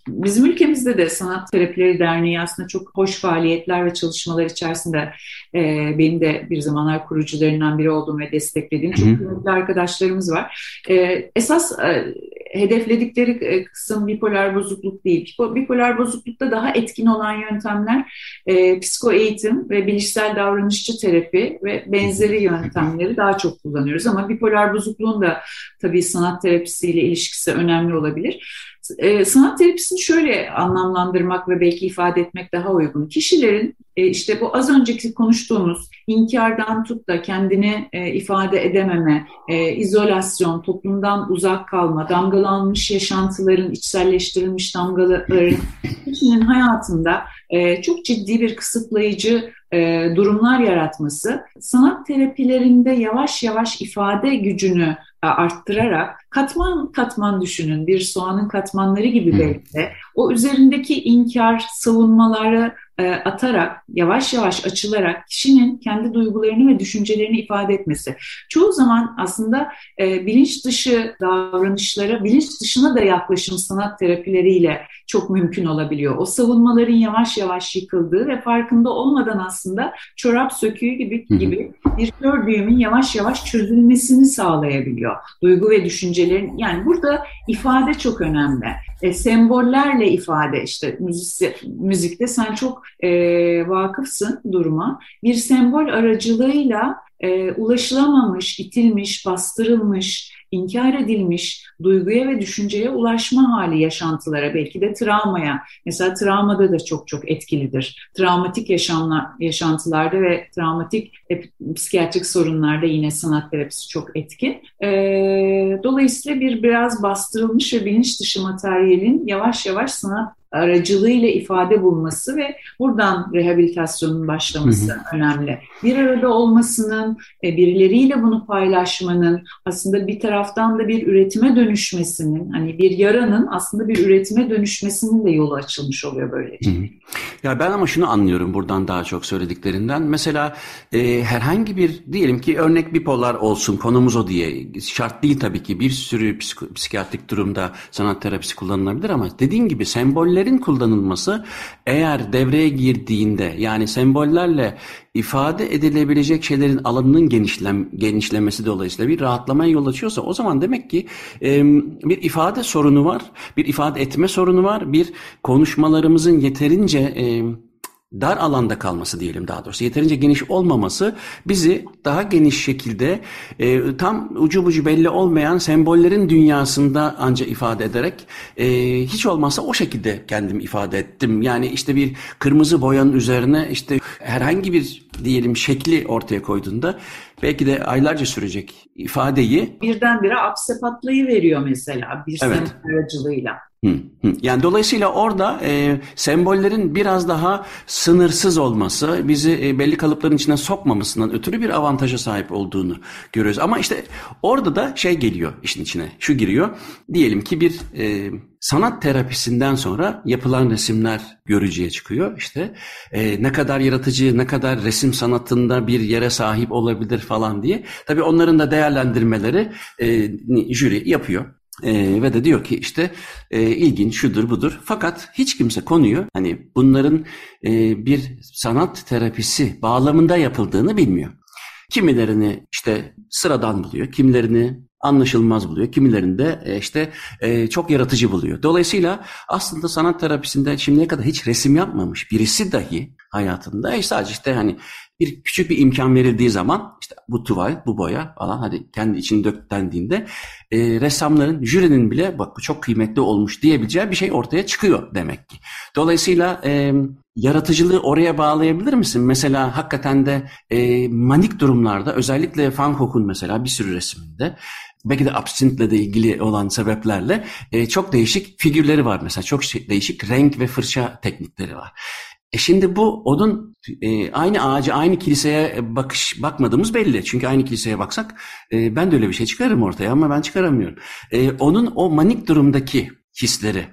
Bizim ülkemizde de Sanat Terapileri Derneği aslında çok hoş faaliyetler ve çalışmalar içerisinde e, benim de bir zamanlar kurucularından biri olduğum ve desteklediğim çok kıymetli arkadaşlarımız var. E, esas e, hedefledikleri e, kısım bipolar bozukluk değil. Bipolar bozuklukta daha etkin olan yöntemler e, psiko eğitim ve bilişsel davranışçı terapi ve benzeri yöntemleri daha çok kullanıyoruz. Ama bipolar bozukluğun da tabii sanat terapisiyle ilişkisi önemli olabilir. E, sanat terapisini şöyle anlamlandırmak ve belki ifade etmek daha uygun. Kişilerin e, işte bu az önceki konuştuğumuz inkardan tut da kendini e, ifade edememe, e, izolasyon, toplumdan uzak kalma, damgalanmış yaşantıların, içselleştirilmiş damgaların kişinin hayatında e, çok ciddi bir kısıtlayıcı e, durumlar yaratması sanat terapilerinde yavaş yavaş ifade gücünü e, arttırarak katman katman düşünün bir soğanın katmanları gibi belki de o üzerindeki inkar savunmaları atarak yavaş yavaş açılarak kişinin kendi duygularını ve düşüncelerini ifade etmesi. Çoğu zaman aslında e, bilinç dışı davranışlara, bilinç dışına da yaklaşım sanat terapileriyle çok mümkün olabiliyor. O savunmaların yavaş yavaş yıkıldığı ve farkında olmadan aslında çorap söküğü gibi gibi bir kör düğümün yavaş yavaş çözülmesini sağlayabiliyor. Duygu ve düşüncelerin yani burada ifade çok önemli. E, sembollerle ifade işte müzik, müzikte sen çok e, vakıfsın duruma. Bir sembol aracılığıyla e, ulaşılamamış, itilmiş, bastırılmış, inkar edilmiş duyguya ve düşünceye ulaşma hali yaşantılara, belki de travmaya. Mesela travmada da çok çok etkilidir. Travmatik yaşamlar, yaşantılarda ve travmatik e, psikiyatrik sorunlarda yine sanat terapisi çok etkin. E, dolayısıyla bir biraz bastırılmış ve bilinç dışı materyalin yavaş yavaş sanat aracılığıyla ifade bulması ve buradan rehabilitasyonun başlaması hı hı. önemli. Bir arada olmasının, e, birileriyle bunu paylaşmanın, aslında bir taraftan da bir üretime dönüşmesinin, hani bir yaranın aslında bir üretime dönüşmesinin de yolu açılmış oluyor böylece. Hı hı. Ya ben ama şunu anlıyorum buradan daha çok söylediklerinden. Mesela e, herhangi bir diyelim ki örnek bipolar olsun konumuz o diye şart değil tabii ki bir sürü psik psikiyatrik durumda sanat terapisi kullanılabilir ama dediğin gibi sembollerin kullanılması eğer devreye girdiğinde yani sembollerle ifade edilebilecek şeylerin alanının genişlem, genişlemesi dolayısıyla bir rahatlamaya yol açıyorsa o zaman demek ki e, bir ifade sorunu var, bir ifade etme sorunu var, bir konuşmalarımızın yeterince e, dar alanda kalması diyelim daha doğrusu yeterince geniş olmaması bizi daha geniş şekilde e, tam ucu bucu belli olmayan sembollerin dünyasında anca ifade ederek e, hiç olmazsa o şekilde kendimi ifade ettim. Yani işte bir kırmızı boyanın üzerine işte herhangi bir diyelim şekli ortaya koyduğunda belki de aylarca sürecek ifadeyi birdenbire apse patlayı veriyor mesela bir evet. sembol aracılığıyla. Yani dolayısıyla orada e, sembollerin biraz daha sınırsız olması, bizi e, belli kalıpların içine sokmamasından ötürü bir avantaja sahip olduğunu görüyoruz. Ama işte orada da şey geliyor işin içine, şu giriyor. Diyelim ki bir e, sanat terapisinden sonra yapılan resimler görücüye çıkıyor. İşte e, ne kadar yaratıcı, ne kadar resim sanatında bir yere sahip olabilir falan diye. Tabii onların da değerlendirmeleri e, jüri yapıyor. E, ve de diyor ki işte e, ilginç şudur budur. Fakat hiç kimse konuyu hani bunların e, bir sanat terapisi bağlamında yapıldığını bilmiyor. Kimilerini işte sıradan buluyor, kimilerini anlaşılmaz buluyor. Kimilerini de e, işte e, çok yaratıcı buluyor. Dolayısıyla aslında sanat terapisinde şimdiye kadar hiç resim yapmamış birisi dahi hayatında e, sadece işte hani bir küçük bir imkan verildiği zaman işte bu tuval, bu boya falan hadi kendi içini dök dendiğinde e, ressamların, jürinin bile bak bu çok kıymetli olmuş diyebileceği bir şey ortaya çıkıyor demek ki. Dolayısıyla e, yaratıcılığı oraya bağlayabilir misin? Mesela hakikaten de e, manik durumlarda özellikle Van Gogh'un mesela bir sürü resminde belki de absintle de ilgili olan sebeplerle e, çok değişik figürleri var mesela. Çok şey, değişik renk ve fırça teknikleri var. E şimdi bu onun e, aynı ağacı, aynı kiliseye bakış bakmadığımız belli. Çünkü aynı kiliseye baksak e, ben de öyle bir şey çıkarırım ortaya ama ben çıkaramıyorum. E, onun o manik durumdaki hisleri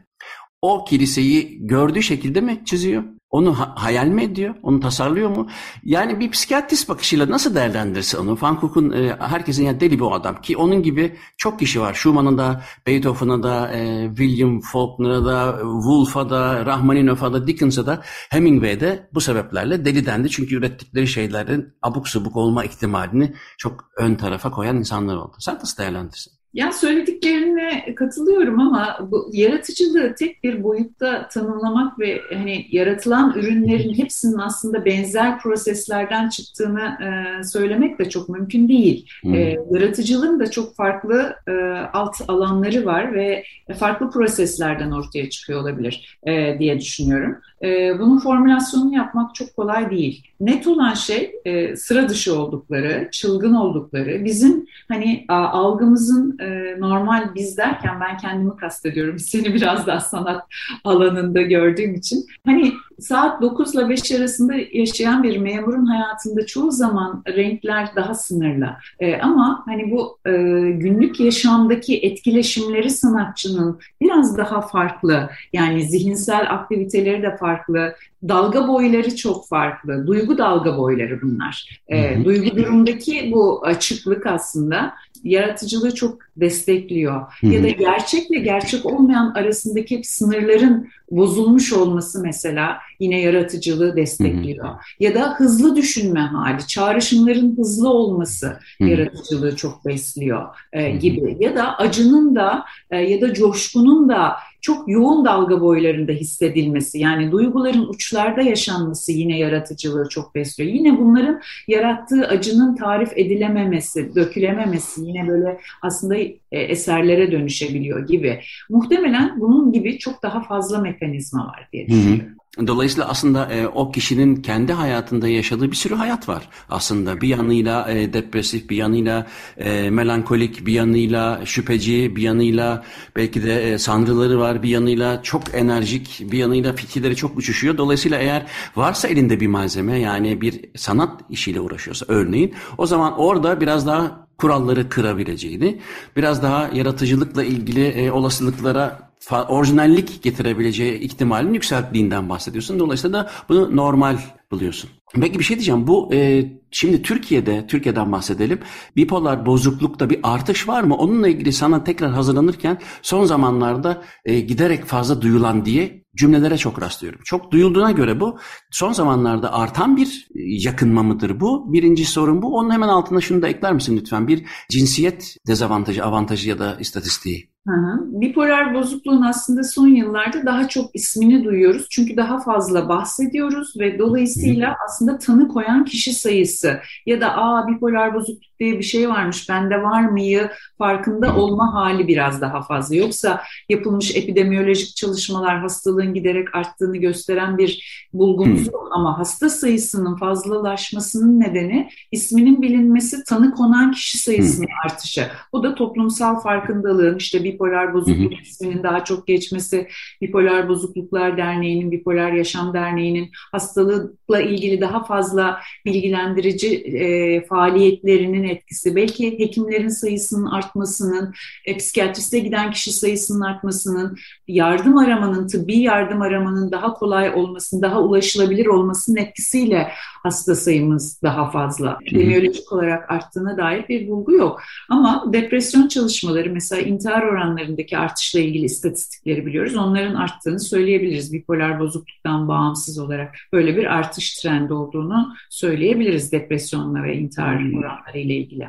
o kiliseyi gördüğü şekilde mi çiziyor? Onu ha- hayal mi ediyor? Onu tasarlıyor mu? Yani bir psikiyatrist bakışıyla nasıl değerlendirirse onu? Van Gogh'un e, herkesin yani deli bu adam ki onun gibi çok kişi var. Schumann'ın da, Beethoven'a da, e, William Faulkner'a da, Woolf'a da, Rahmaninov'a da, Dickens'a da, Hemingway'de bu sebeplerle deli dendi. Çünkü ürettikleri şeylerin abuk subuk olma ihtimalini çok ön tarafa koyan insanlar oldu. Sen nasıl değerlendirirsin? Yani söylediklerine katılıyorum ama bu yaratıcılığı tek bir boyutta tanımlamak ve hani yaratılan ürünlerin hepsinin aslında benzer proseslerden çıktığını e, söylemek de çok mümkün değil. Hmm. E, yaratıcılığın da çok farklı e, alt alanları var ve farklı proseslerden ortaya çıkıyor olabilir e, diye düşünüyorum. E, bunun formülasyonunu yapmak çok kolay değil. Net olan şey e, sıra dışı oldukları, çılgın oldukları, bizim hani algımızın e, normal biz derken ben kendimi kastediyorum. Seni biraz daha sanat alanında gördüğüm için. Hani saat 9 ile 5 arasında yaşayan bir memurun hayatında çoğu zaman renkler daha sınırlı. E, ama hani bu e, günlük yaşamdaki etkileşimleri sanatçının biraz daha farklı. Yani zihinsel aktiviteleri de farklı. Dalga boyları çok farklı. Duygu dalga boyları bunlar. E, duygu durumdaki bu açıklık aslında yaratıcılığı çok destekliyor. Hı-hı. Ya da gerçekle gerçek olmayan arasındaki sınırların bozulmuş olması mesela yine yaratıcılığı destekliyor. Hı-hı. Ya da hızlı düşünme hali, çağrışımların hızlı olması Hı-hı. yaratıcılığı çok besliyor e, gibi. Ya da acının da e, ya da coşkunun da çok yoğun dalga boylarında hissedilmesi yani duyguların uçlarda yaşanması yine yaratıcılığı çok besliyor. Yine bunların yarattığı acının tarif edilememesi, dökülememesi yine böyle aslında e, eserlere dönüşebiliyor gibi. Muhtemelen bunun gibi çok daha fazla mekanizma var diye düşünüyorum. Hı hı. Dolayısıyla aslında e, o kişinin kendi hayatında yaşadığı bir sürü hayat var aslında. Bir yanıyla e, depresif, bir yanıyla e, melankolik, bir yanıyla şüpheci, bir yanıyla belki de e, sanrıları var bir yanıyla çok enerjik, bir yanıyla fikirleri çok uçuşuyor. Dolayısıyla eğer varsa elinde bir malzeme yani bir sanat işiyle uğraşıyorsa örneğin o zaman orada biraz daha kuralları kırabileceğini, biraz daha yaratıcılıkla ilgili e, olasılıklara orijinallik getirebileceği ihtimalin yükselttiğinden bahsediyorsun. Dolayısıyla da bunu normal buluyorsun. Peki bir şey diyeceğim. Bu e, şimdi Türkiye'de, Türkiye'den bahsedelim. Bipolar bozuklukta bir artış var mı? Onunla ilgili sana tekrar hazırlanırken son zamanlarda e, giderek fazla duyulan diye cümlelere çok rastlıyorum. Çok duyulduğuna göre bu son zamanlarda artan bir yakınma mıdır bu? Birinci sorun bu. Onun hemen altına şunu da ekler misin lütfen? Bir cinsiyet dezavantajı, avantajı ya da istatistiği. Hı hı. Bipolar bozukluğun aslında son yıllarda daha çok ismini duyuyoruz. Çünkü daha fazla bahsediyoruz ve dolayısıyla aslında tanı koyan kişi sayısı ya da aa bipolar bozukluk diye bir şey varmış bende var mıyı farkında olma hali biraz daha fazla. Yoksa yapılmış epidemiyolojik çalışmalar hastalığın giderek arttığını gösteren bir bulgumuz yok ama hasta sayısının fazlalaşmasının nedeni isminin bilinmesi tanı konan kişi sayısının artışı. Bu da toplumsal farkındalığın işte bipolar bozukluk hı hı. isminin daha çok geçmesi, Bipolar Bozukluklar Derneği'nin, Bipolar Yaşam Derneği'nin hastalıkla ilgili daha fazla bilgilendirici e, faaliyetlerinin etkisi, belki hekimlerin sayısının artmasının, e, psikiyatriste giden kişi sayısının artmasının, yardım aramanın, tıbbi yardım aramanın daha kolay olmasının, daha ulaşılabilir olmasının etkisiyle hasta sayımız daha fazla. Epidemiyolojik olarak arttığına dair bir bulgu yok. Ama depresyon çalışmaları mesela intihar oranlarındaki artışla ilgili istatistikleri biliyoruz. Onların arttığını söyleyebiliriz. Bipolar bozukluktan bağımsız olarak böyle bir artış trendi olduğunu söyleyebiliriz depresyonla ve intihar oranları ile ilgili.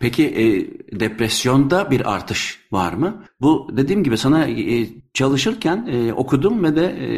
Peki e, depresyonda bir artış var mı? Bu dediğim gibi sana e, çalışırken e, okudum ve de e,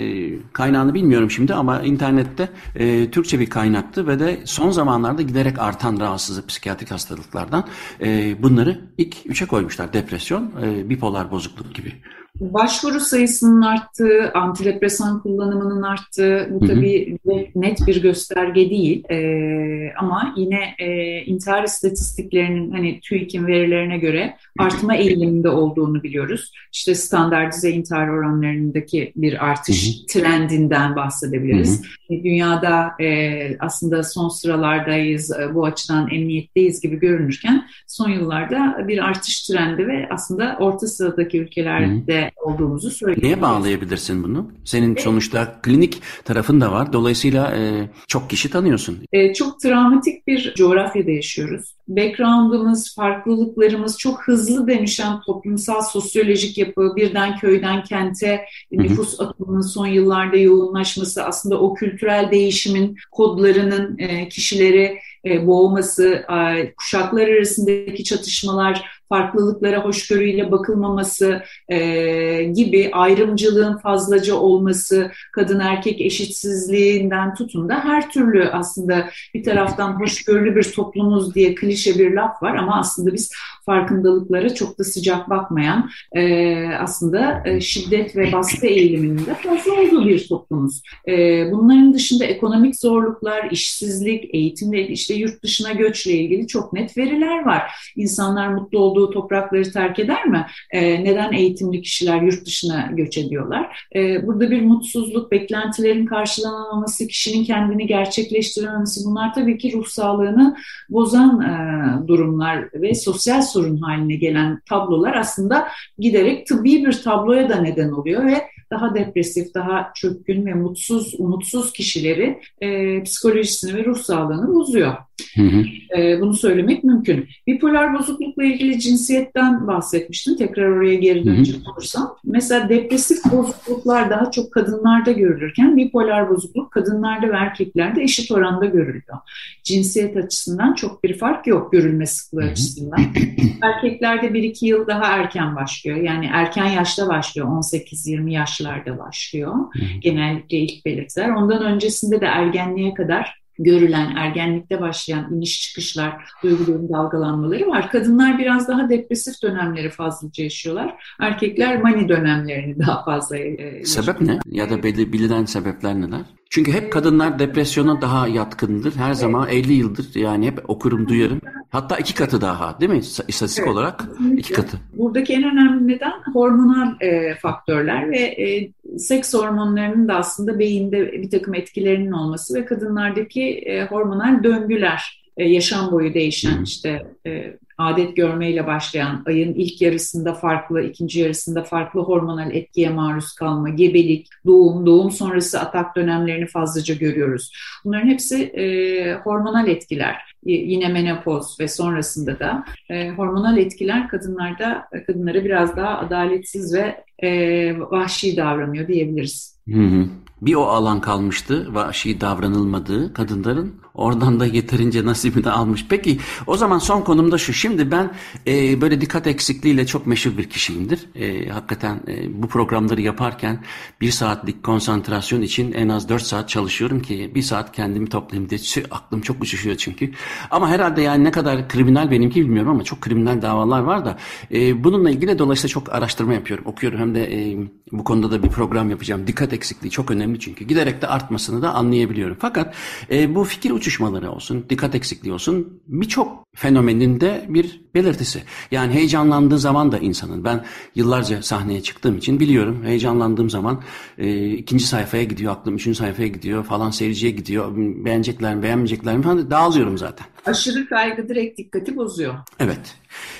kaynağını bilmiyorum şimdi ama internette e, Türkçe bir kaynaktı ve de son zamanlarda giderek artan rahatsızlık psikiyatrik hastalıklardan e, bunları ilk üçe koymuşlar. Depresyon, e, bipolar bozukluk gibi. Başvuru sayısının arttığı, antidepresan kullanımının arttığı bu tabii hı hı. net bir gösterge değil. Ee, ama yine e, intihar istatistiklerinin hani TÜİK'in verilerine göre artma eğiliminde olduğunu biliyoruz. İşte standartize intihar oranlarındaki bir artış hı hı. trendinden bahsedebiliriz. Hı hı. Dünyada e, aslında son sıralardayız, e, bu açıdan emniyetteyiz gibi görünürken son yıllarda bir artış trendi ve aslında orta sıradaki ülkelerde hı hı olduğumuzu söyleyebiliriz. Neye bağlayabilirsin bunu? Senin sonuçta klinik tarafın da var. Dolayısıyla e, çok kişi tanıyorsun. E, çok travmatik bir coğrafyada yaşıyoruz. Background'ımız, farklılıklarımız çok hızlı dönüşen toplumsal sosyolojik yapı, birden köyden kente nüfus akımının son yıllarda yoğunlaşması aslında o kültürel değişimin kodlarının e, kişileri e, boğması, e, kuşaklar arasındaki çatışmalar, farklılıklara hoşgörüyle bakılmaması e, gibi ayrımcılığın fazlaca olması, kadın erkek eşitsizliğinden tutun da her türlü aslında bir taraftan hoşgörülü bir toplumuz diye klişe bir laf var ama aslında biz farkındalıklara çok da sıcak bakmayan e, aslında e, şiddet ve baskı eğiliminin de fazla olduğu bir toplumuz. E, bunların dışında ekonomik zorluklar, işsizlik, eğitimle işte yurt dışına göçle ilgili çok net veriler var. İnsanlar mutlu olduğu toprakları terk eder mi? E, neden eğitimli kişiler yurt dışına göç ediyorlar? E, burada bir mutsuzluk, beklentilerin karşılanamaması, kişinin kendini gerçekleştirememesi bunlar tabii ki ruh sağlığını bozan e, durumlar ve sosyal sorun haline gelen tablolar aslında giderek tıbbi bir tabloya da neden oluyor ve daha depresif, daha çökkün ve mutsuz, umutsuz kişileri e, psikolojisini ve ruh sağlığını bozuyor. Hı hı. E, bunu söylemek mümkün. Bipolar bozuklukla ilgili cinsiyetten bahsetmiştim. Tekrar oraya geri dönecek olursam. Mesela depresif bozukluklar daha çok kadınlarda görülürken bipolar bozukluk kadınlarda ve erkeklerde eşit oranda görülüyor. Cinsiyet açısından çok bir fark yok görülme sıklığı açısından. Erkeklerde 1-2 yıl daha erken başlıyor. Yani erken yaşta başlıyor. 18-20 yaşlarda başlıyor. Genellikle ilk belirtiler. Ondan öncesinde de ergenliğe kadar görülen ergenlikte başlayan iniş çıkışlar, duyguların dalgalanmaları var. Kadınlar biraz daha depresif dönemleri fazlaca yaşıyorlar. Erkekler mani dönemlerini daha fazla e, yaşıyorlar. Sebep ne? Ya da bilinen sebepler neler? Çünkü hep kadınlar depresyona daha yatkındır. Her zaman 50 yıldır yani hep okurum duyarım. Hatta iki katı daha değil mi? İstatistik evet, olarak kesinlikle. iki katı. Buradaki en önemli neden hormonal e, faktörler ve e, seks hormonlarının da aslında beyinde bir takım etkilerinin olması ve kadınlardaki e, hormonal döngüler e, yaşam boyu değişen işte e, adet görmeyle başlayan ayın ilk yarısında farklı, ikinci yarısında farklı hormonal etkiye maruz kalma, gebelik, doğum, doğum sonrası atak dönemlerini fazlaca görüyoruz. Bunların hepsi e, hormonal etkiler. Yine menopoz ve sonrasında da e, hormonal etkiler kadınlarda kadınlara biraz daha adaletsiz ve e, vahşi davranıyor diyebiliriz. Hı hı. Bir o alan kalmıştı vahşi davranılmadığı kadınların Oradan da yeterince nasibini almış. Peki o zaman son konumda şu. Şimdi ben e, böyle dikkat eksikliğiyle çok meşhur bir kişiyimdir. E, hakikaten e, bu programları yaparken bir saatlik konsantrasyon için en az dört saat çalışıyorum ki bir saat kendimi toplayayım diye. Aklım çok uçuşuyor çünkü. Ama herhalde yani ne kadar kriminal benimki bilmiyorum ama çok kriminal davalar var da e, bununla ilgili dolayısıyla çok araştırma yapıyorum. Okuyorum hem de e, bu konuda da bir program yapacağım. Dikkat eksikliği çok önemli çünkü. Giderek de artmasını da anlayabiliyorum. Fakat e, bu fikir uçuşmaları olsun, dikkat eksikliği olsun birçok fenomenin de bir belirtisi. Yani heyecanlandığı zaman da insanın, ben yıllarca sahneye çıktığım için biliyorum heyecanlandığım zaman e, ikinci sayfaya gidiyor aklım, üçüncü sayfaya gidiyor falan seyirciye gidiyor. Beğenecekler mi, beğenmeyecekler mi falan dağılıyorum zaten. Aşırı kaygı direkt dikkati bozuyor. Evet.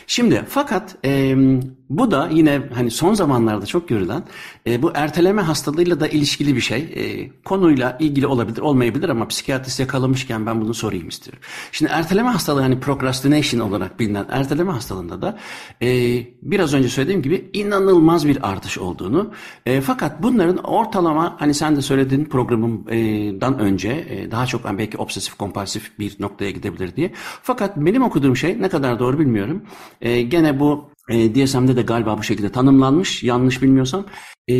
Şimdi fakat e, bu da yine hani son zamanlarda çok görülen e, bu erteleme hastalığıyla da ilişkili bir şey. E, konuyla ilgili olabilir, olmayabilir ama psikiyatrist yakalamışken ben bunu sorayım istiyorum. Şimdi erteleme hastalığı hani procrastination olarak bilinen erteleme hastalığında da e, biraz önce söylediğim gibi inanılmaz bir artış olduğunu e, fakat bunların ortalama hani sen de söylediğin programımdan önce e, daha çok belki obsesif kompulsif bir noktaya gidebilir diye. Fakat benim okuduğum şey ne kadar doğru bilmiyorum. E, gene bu e, DSM'de de galiba bu şekilde tanımlanmış yanlış bilmiyorsam. E,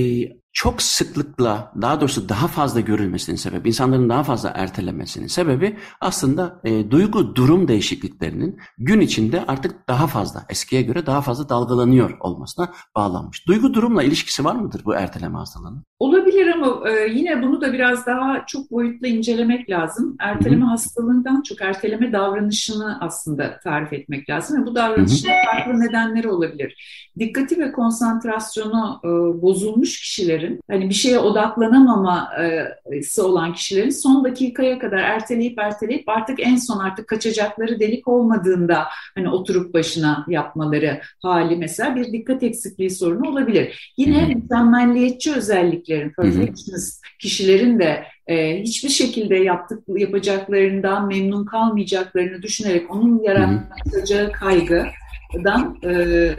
çok sıklıkla daha doğrusu daha fazla görülmesinin sebebi, insanların daha fazla ertelemesinin sebebi aslında e, duygu durum değişikliklerinin gün içinde artık daha fazla, eskiye göre daha fazla dalgalanıyor olmasına bağlanmış. Duygu durumla ilişkisi var mıdır bu erteleme hastalığının? Olabilir ama e, yine bunu da biraz daha çok boyutlu incelemek lazım. Erteleme Hı-hı. hastalığından çok erteleme davranışını aslında tarif etmek lazım. Ve bu davranışın farklı nedenleri olabilir. Dikkati ve konsantrasyonu e, bozulmuş kişilerin, hani bir şeye odaklanamaması olan kişilerin son dakikaya kadar erteleyip erteleyip artık en son artık kaçacakları delik olmadığında hani oturup başına yapmaları hali mesela bir dikkat eksikliği sorunu olabilir. Yine mükemmelliyetçi özellikleri kişilerin, perfectionist kişilerin de e, hiçbir şekilde yaptık, yapacaklarından memnun kalmayacaklarını düşünerek onun yaratacağı kaygı dan e,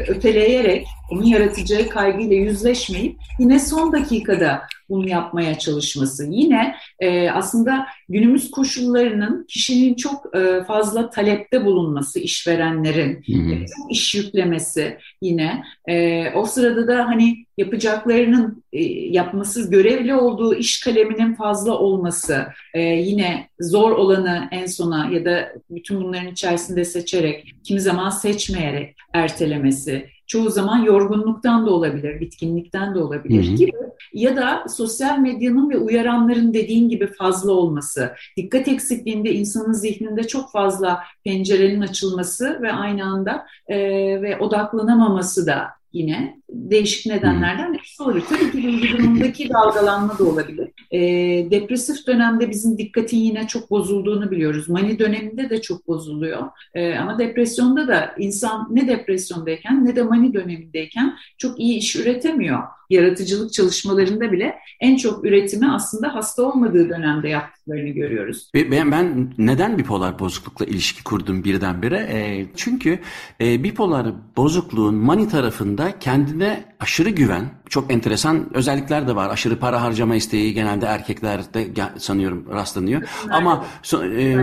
öteleyerek onun yaratacağı kaygıyla yüzleşmeyip yine son dakikada bunu yapmaya çalışması. Yine e, aslında günümüz koşullarının kişinin çok e, fazla talepte bulunması, işverenlerin e, çok iş yüklemesi yine. E, o sırada da hani yapacaklarının e, yapması, görevli olduğu iş kaleminin fazla olması, e, yine zor olanı en sona ya da bütün bunların içerisinde seçerek, kimi zaman seçmeyerek ertelemesi, çoğu zaman yorgunluktan da olabilir, bitkinlikten de olabilir hı hı. gibi ya da sosyal medyanın ve uyaranların dediğin gibi fazla olması, dikkat eksikliğinde insanın zihninde çok fazla pencerenin açılması ve aynı anda e, ve odaklanamaması da yine değişik nedenlerden birisi olabilir. Tabii ki duygu durumundaki dalgalanma da olabilir. E, depresif dönemde bizim dikkatin yine çok bozulduğunu biliyoruz. Mani döneminde de çok bozuluyor. E, ama depresyonda da insan ne depresyondayken ne de mani dönemindeyken çok iyi iş üretemiyor. Yaratıcılık çalışmalarında bile en çok üretimi aslında hasta olmadığı dönemde yaptıklarını görüyoruz. Ben, ben neden bipolar bozuklukla ilişki kurdum birdenbire? E, çünkü e, bipolar bozukluğun mani tarafında kendine aşırı güven, çok enteresan özellikler de var. Aşırı para harcama isteği genelde erkeklerde sanıyorum rastlanıyor. Ama e,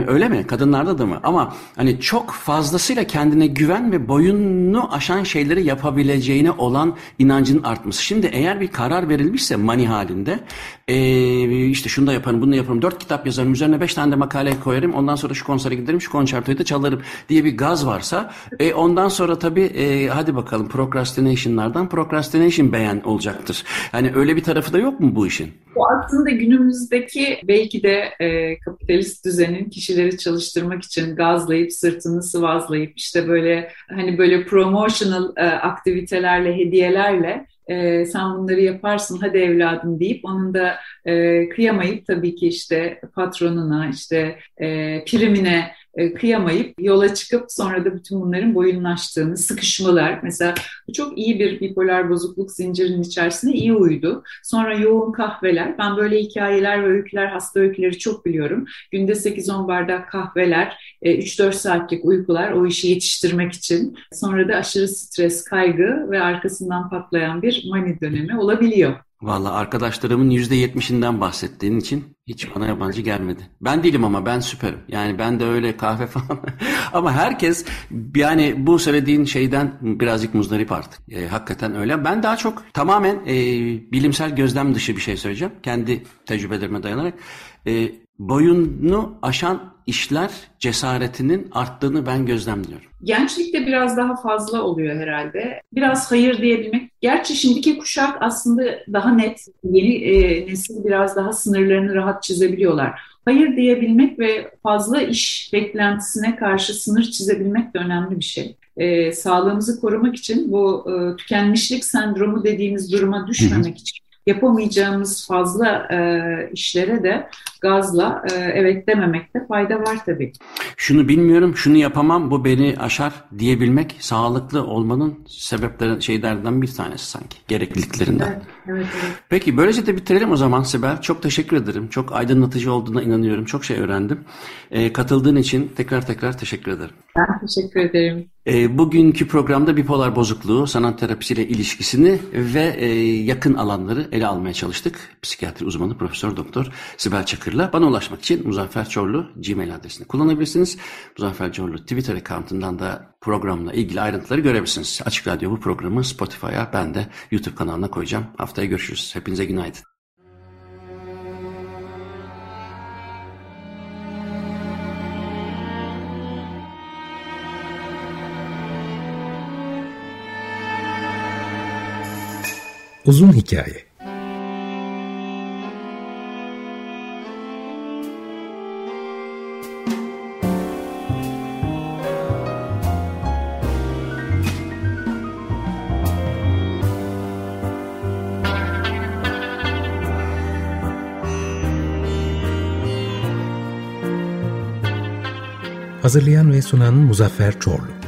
öyle mi? Kadınlarda da mı? Ama hani çok fazlasıyla kendine güven ve boyununu aşan şeyleri yapabileceğine olan inancın artması. Şimdi eğer bir karar verilmişse mani halinde e, işte şunu da yaparım, bunu da yaparım. Dört kitap yazarım, üzerine beş tane de makale koyarım. Ondan sonra şu konsere giderim, şu konçertoyu da çalarım diye bir gaz varsa e, ondan sonra tabii e, hadi bakalım procrastination'lardan procrastination procrastination beğen olacaktır. Hani öyle bir tarafı da yok mu bu işin? Bu aslında günümüzdeki belki de e, kapitalist düzenin kişileri çalıştırmak için gazlayıp sırtını sıvazlayıp işte böyle hani böyle promotional e, aktivitelerle hediyelerle e, sen bunları yaparsın hadi evladım deyip onun da e, kıyamayıp tabii ki işte patronuna işte e, primine kıyamayıp yola çıkıp sonra da bütün bunların boyunlaştığını, sıkışmalar. Mesela bu çok iyi bir bipolar bozukluk zincirinin içerisinde iyi uydu. Sonra yoğun kahveler. Ben böyle hikayeler ve öyküler, hasta öyküleri çok biliyorum. Günde 8-10 bardak kahveler, 3-4 e, saatlik uykular o işi yetiştirmek için. Sonra da aşırı stres, kaygı ve arkasından patlayan bir mani dönemi olabiliyor. Valla arkadaşlarımın yüzde yetmişinden bahsettiğin için hiç bana yabancı gelmedi. Ben değilim ama ben süperim. Yani ben de öyle kahve falan. ama herkes yani bu söylediğin şeyden birazcık muzdarip artık. E, hakikaten öyle. Ben daha çok tamamen e, bilimsel gözlem dışı bir şey söyleyeceğim. Kendi tecrübelerime dayanarak. E, boyunu aşan işler cesaretinin arttığını ben gözlemliyorum. Gençlikte biraz daha fazla oluyor herhalde. Biraz hayır diyebilmek. Gerçi şimdiki kuşak aslında daha net, yeni e, nesil biraz daha sınırlarını rahat çizebiliyorlar. Hayır diyebilmek ve fazla iş beklentisine karşı sınır çizebilmek de önemli bir şey. E, sağlığımızı korumak için bu e, tükenmişlik sendromu dediğimiz duruma düşmemek için yapamayacağımız fazla e, işlere de gazla e, evet dememekte fayda var tabii. Şunu bilmiyorum, şunu yapamam, bu beni aşar diyebilmek sağlıklı olmanın sebepleri şeylerden bir tanesi sanki, gerekliliklerinden. Evet, evet, evet. Peki böylece de bitirelim o zaman Sibel. Çok teşekkür ederim. Çok aydınlatıcı olduğuna inanıyorum. Çok şey öğrendim. E, katıldığın için tekrar tekrar teşekkür ederim. Ben teşekkür ederim. E, bugünkü programda bipolar bozukluğu, sanat terapisiyle ilişkisini ve e, yakın alanları ele almaya çalıştık. Psikiyatri uzmanı Profesör Doktor Sibel Çakır'la. Bana ulaşmak için Muzaffer Çorlu Gmail adresini kullanabilirsiniz. Muzaffer Çorlu Twitter account'undan da programla ilgili ayrıntıları görebilirsiniz. Açık Radyo bu programı Spotify'a ben de YouTube kanalına koyacağım. Haftaya görüşürüz. Hepinize günaydın. Uzun Hikaye Hazırlayan ve sunan Muzaffer Çorlu